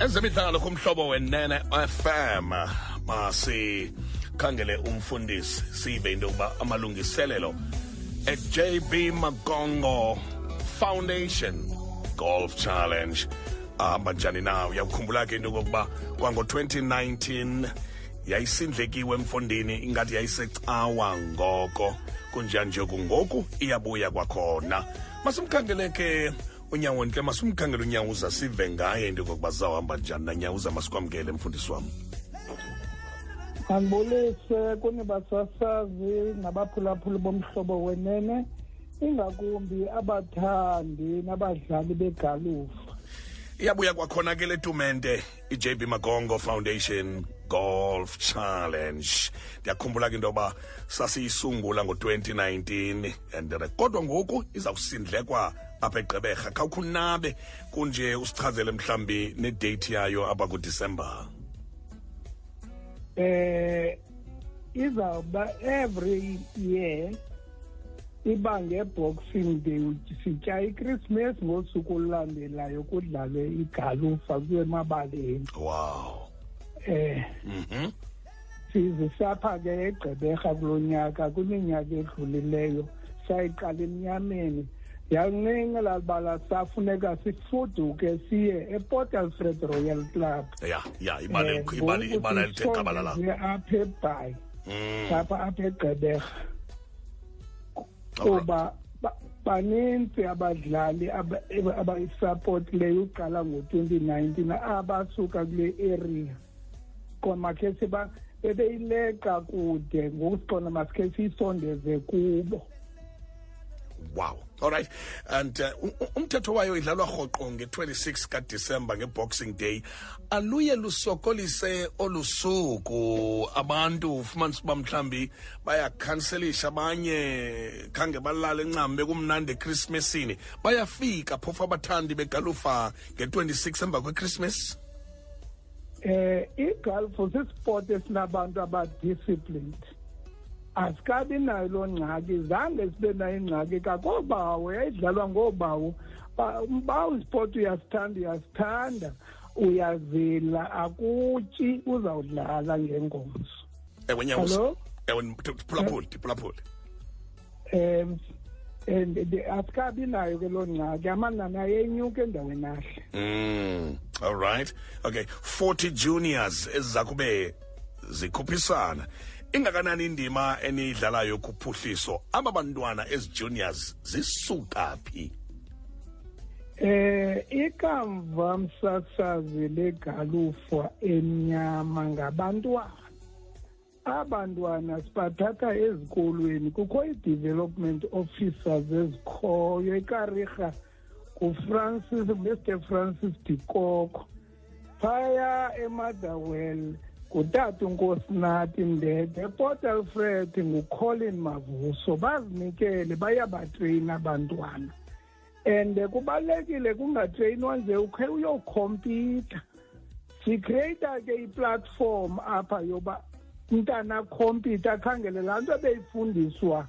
ezemidlalo kumhlobo wenene fm masikhangele umfundisi sive into yokuba amalungiselelo ejb magongo foundation golf challenge ahamba njani na uyakukhumbula ke into yokokuba kwango-2019 yayisindlekiwe emfundini ingathi yayisecawa ngoko kunjani nje kungoku iyabuya kwakhona masimkhangeleke unyawo ntle masumkhangele unyawuza sive ngaye into kokuba zizawuhamba njani nanyawuza masikwamkele mfundisi wam andibulise kunibasasazi nabaphulaphuli bomhlobo wenene ingakumbi abathandi nabadlali begalufa iyabuya kwakhona ke le tumente i-jb magongo foundation golf challenge ndiyakhumbula ke into yoba sasiyisungula ngo-2019 and uh, kodwa ngoku iza kusindlekwa apha egqeberha khawukho unabe kunje usichazele mhlawumbi nedate yayo apha kudisemba eh izawuba every year iba ngeboxing day sitya ichristmas ngosuku olulandelayo kudlalwe igalufa kuwe emabaleni wow eh mm -hmm. sizisapha ke egqeberha kulo nyaka kwiminyaka edlulileyo sayiqala emnyameni yancinci lalibala safuneka sifuduke siye eportalfred royal club ya ya ibala eh, ibala ibala elithe qabalala apha ebhayi mm. apha apha egqeberha kuba baninzi abadlali abayisupport leyo uqala ngo-2019 abasuka kule area makhe siba bebeyileqa kude ngokusixona masikhe siyisondeze kubo wow all right and uh, umthetho wayo idlalwa rhoqo nge-26 kadecember ngeboxing day aluye lusokolise olu suku abantu ufumanisa uba mhlawumbi bayakhanselisha abanye khange balale ncam bekumnandi ekrismesini bayafika phofu abathandi begalufa nge-26 emva kwekrismesi eh igalfo sisport esinabantu abadisciplined asikabi nayo loo ngxaki zange sibe nayo ingxaki kakoobawo yayidlalwa ngoobawo ubawo isport uyasithanda uyasithanda uyazila akutyi uzawudlala ngengomso ewe nyawo ewe ndiphulaphule ndiphulaphule um and asikabi nayo ke loo ngxaki amanani ayenyuka endaweni ahle mm all right okay 40 juniors eziza kube zikhuphisana ingakanani indima eniyidlalayo kuphuhliso aba bantwana ezijuniors zisuka phi Eh ikamva msasazi legalufa emnyama ngabantwana abantwana sibathatha ezikolweni kukho i-development officers ezikhoyo ekarigha ngufrancis mr francis dikoko phaya emotherwell ngutata unkosinathi ndede eport alfred ngucolin mavuso bazinikele bayabatreyina abantwana and kubalulekile kungatreyinwa nje ukhe uyokhompyutha sicreata ke iplatform apha yoba mntana khompyutha akhangele laa nto ebeyifundiswa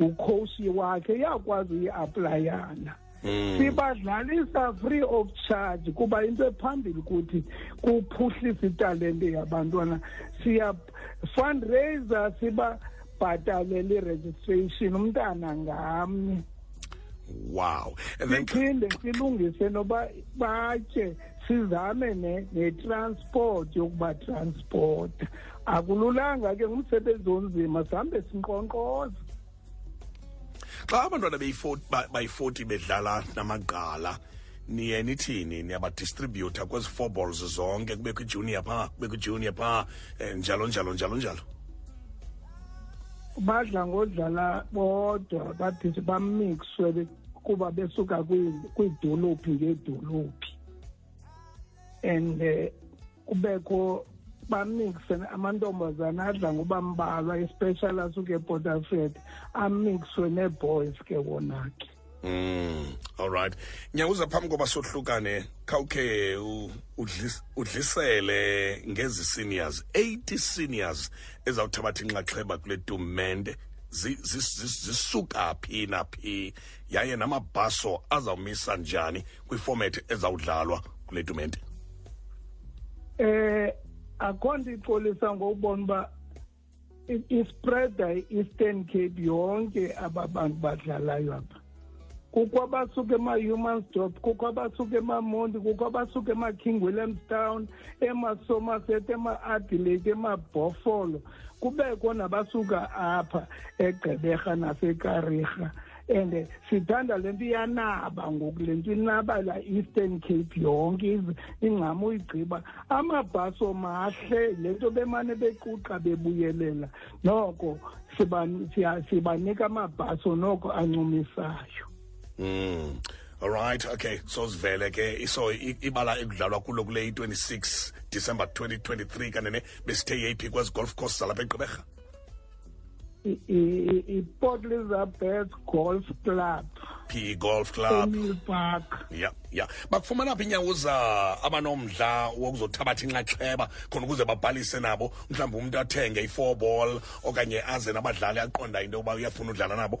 ngukhoshi wakhe iyakwazi uyiaplayana Mm. sibadlalisa free of charge kuba into ephambili ukuthi kuphuhlisa italente yabantwana siya fundraiser siba bhatalele i-registration umntana ngamnye wow siphinde silungise noba batye sizame netransport yokuba transport akululanga ke ngumsebenzi onzima sihambe sinqonqoza xa abantwana bayi-40 bedlala namagqala niye nithini niyabadistributha kwezi four balls zonke kubekho ijunior phaa kubekho ijunior phaa um eh, njalo njalo njalo njalo badla ngodlala bodwa baphinde bamixwe kuba besuka kwiidolophi ngeedolophi and eh, kubekho bamixen amantombazane adla ngoba mbalwa especially asuke ebordafed amixwe nee-boys ke wona ke Mm, all right. Nyawuza phambi koba sohlukane khawukhe udlisele ngezi seniors 80 seniors ezawuthabatha inxaxheba kule tumente zisuka phi naphi yaye namabhaso azawumisa njani kwifomethi ezawudlalwa kule tumente eh akho nto icolisa ngokubona uba ispreada i-eastern cape yonke aba bantu badlalayo apha kukho abasuka ema-humansdorp kukho abasuka emamonti kukho abasuka ema-king williamstown emasomerset ema-adelaide emabhofolo kubekho nabasuka apha egqeberha nasekarerha and eh, sithanda le nto iyanaba ngoku le nto inaba la eastern cape yonke ingcama uyigqiba amabhasi omahle le nto bemane bequqa bebuyelela noko sibanika amabhaso noko ancumisayo mm. all right okay so sivele ke so ibala ekudlalwa kulo kule yi-26 december 2023 kanene besithe yeyiphi kwezi golf course zalapha egqibekha i-port elizabeth golf club p golf club park ya ya bakufumana phi inyawuza abanomdla wokuzothabatha inxaxheba khona ukuze babhalise nabo mhlawumbi umntu athenge i-four ball okanye aze nabadlali aqonda into yokuba uyafuna udlala nabo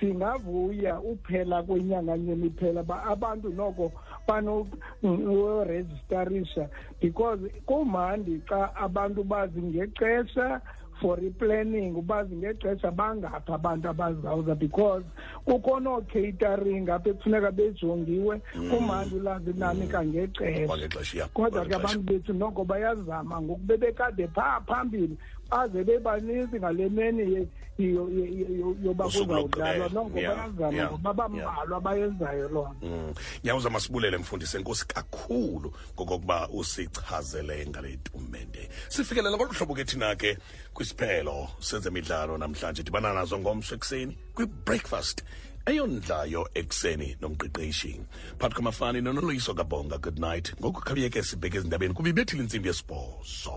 singavuya uphela kwenyanga nyeni iphela ba abantu noko banorejistarisha because kumandi xa abantu bazi ngexesha for i-planning ubazi ngexesha bangaphi abantu abazawuza because kukho noo-catering apha ekufuneka bejongiwe mm. kumandi ulazi nani mm. kangexesha kodwa ke abantu bethu noko bayazama ngokubebekade phaa phambili baze bebaninzi ngale meni yoba kuzawudlalwa noko bayazama ngoba bambalwa abayenzayo loo nto mm. yawuza masibulele mfundisi enkosi kakhulu ngokokuba usichazele ngale tumente sifikelela ngolu hlobo ke thina ke kwisiphelo sezemidlalo namhlanje dibana nazo ngomso ekuseni kwi-breakfast eyondlayo ekuseni nomqeqeshi phakathi kwamafani nonoloyiso kabonga good night ngoku khawuyeke sibheke ezindabeni kuba ibethile intsimbi yesibhozo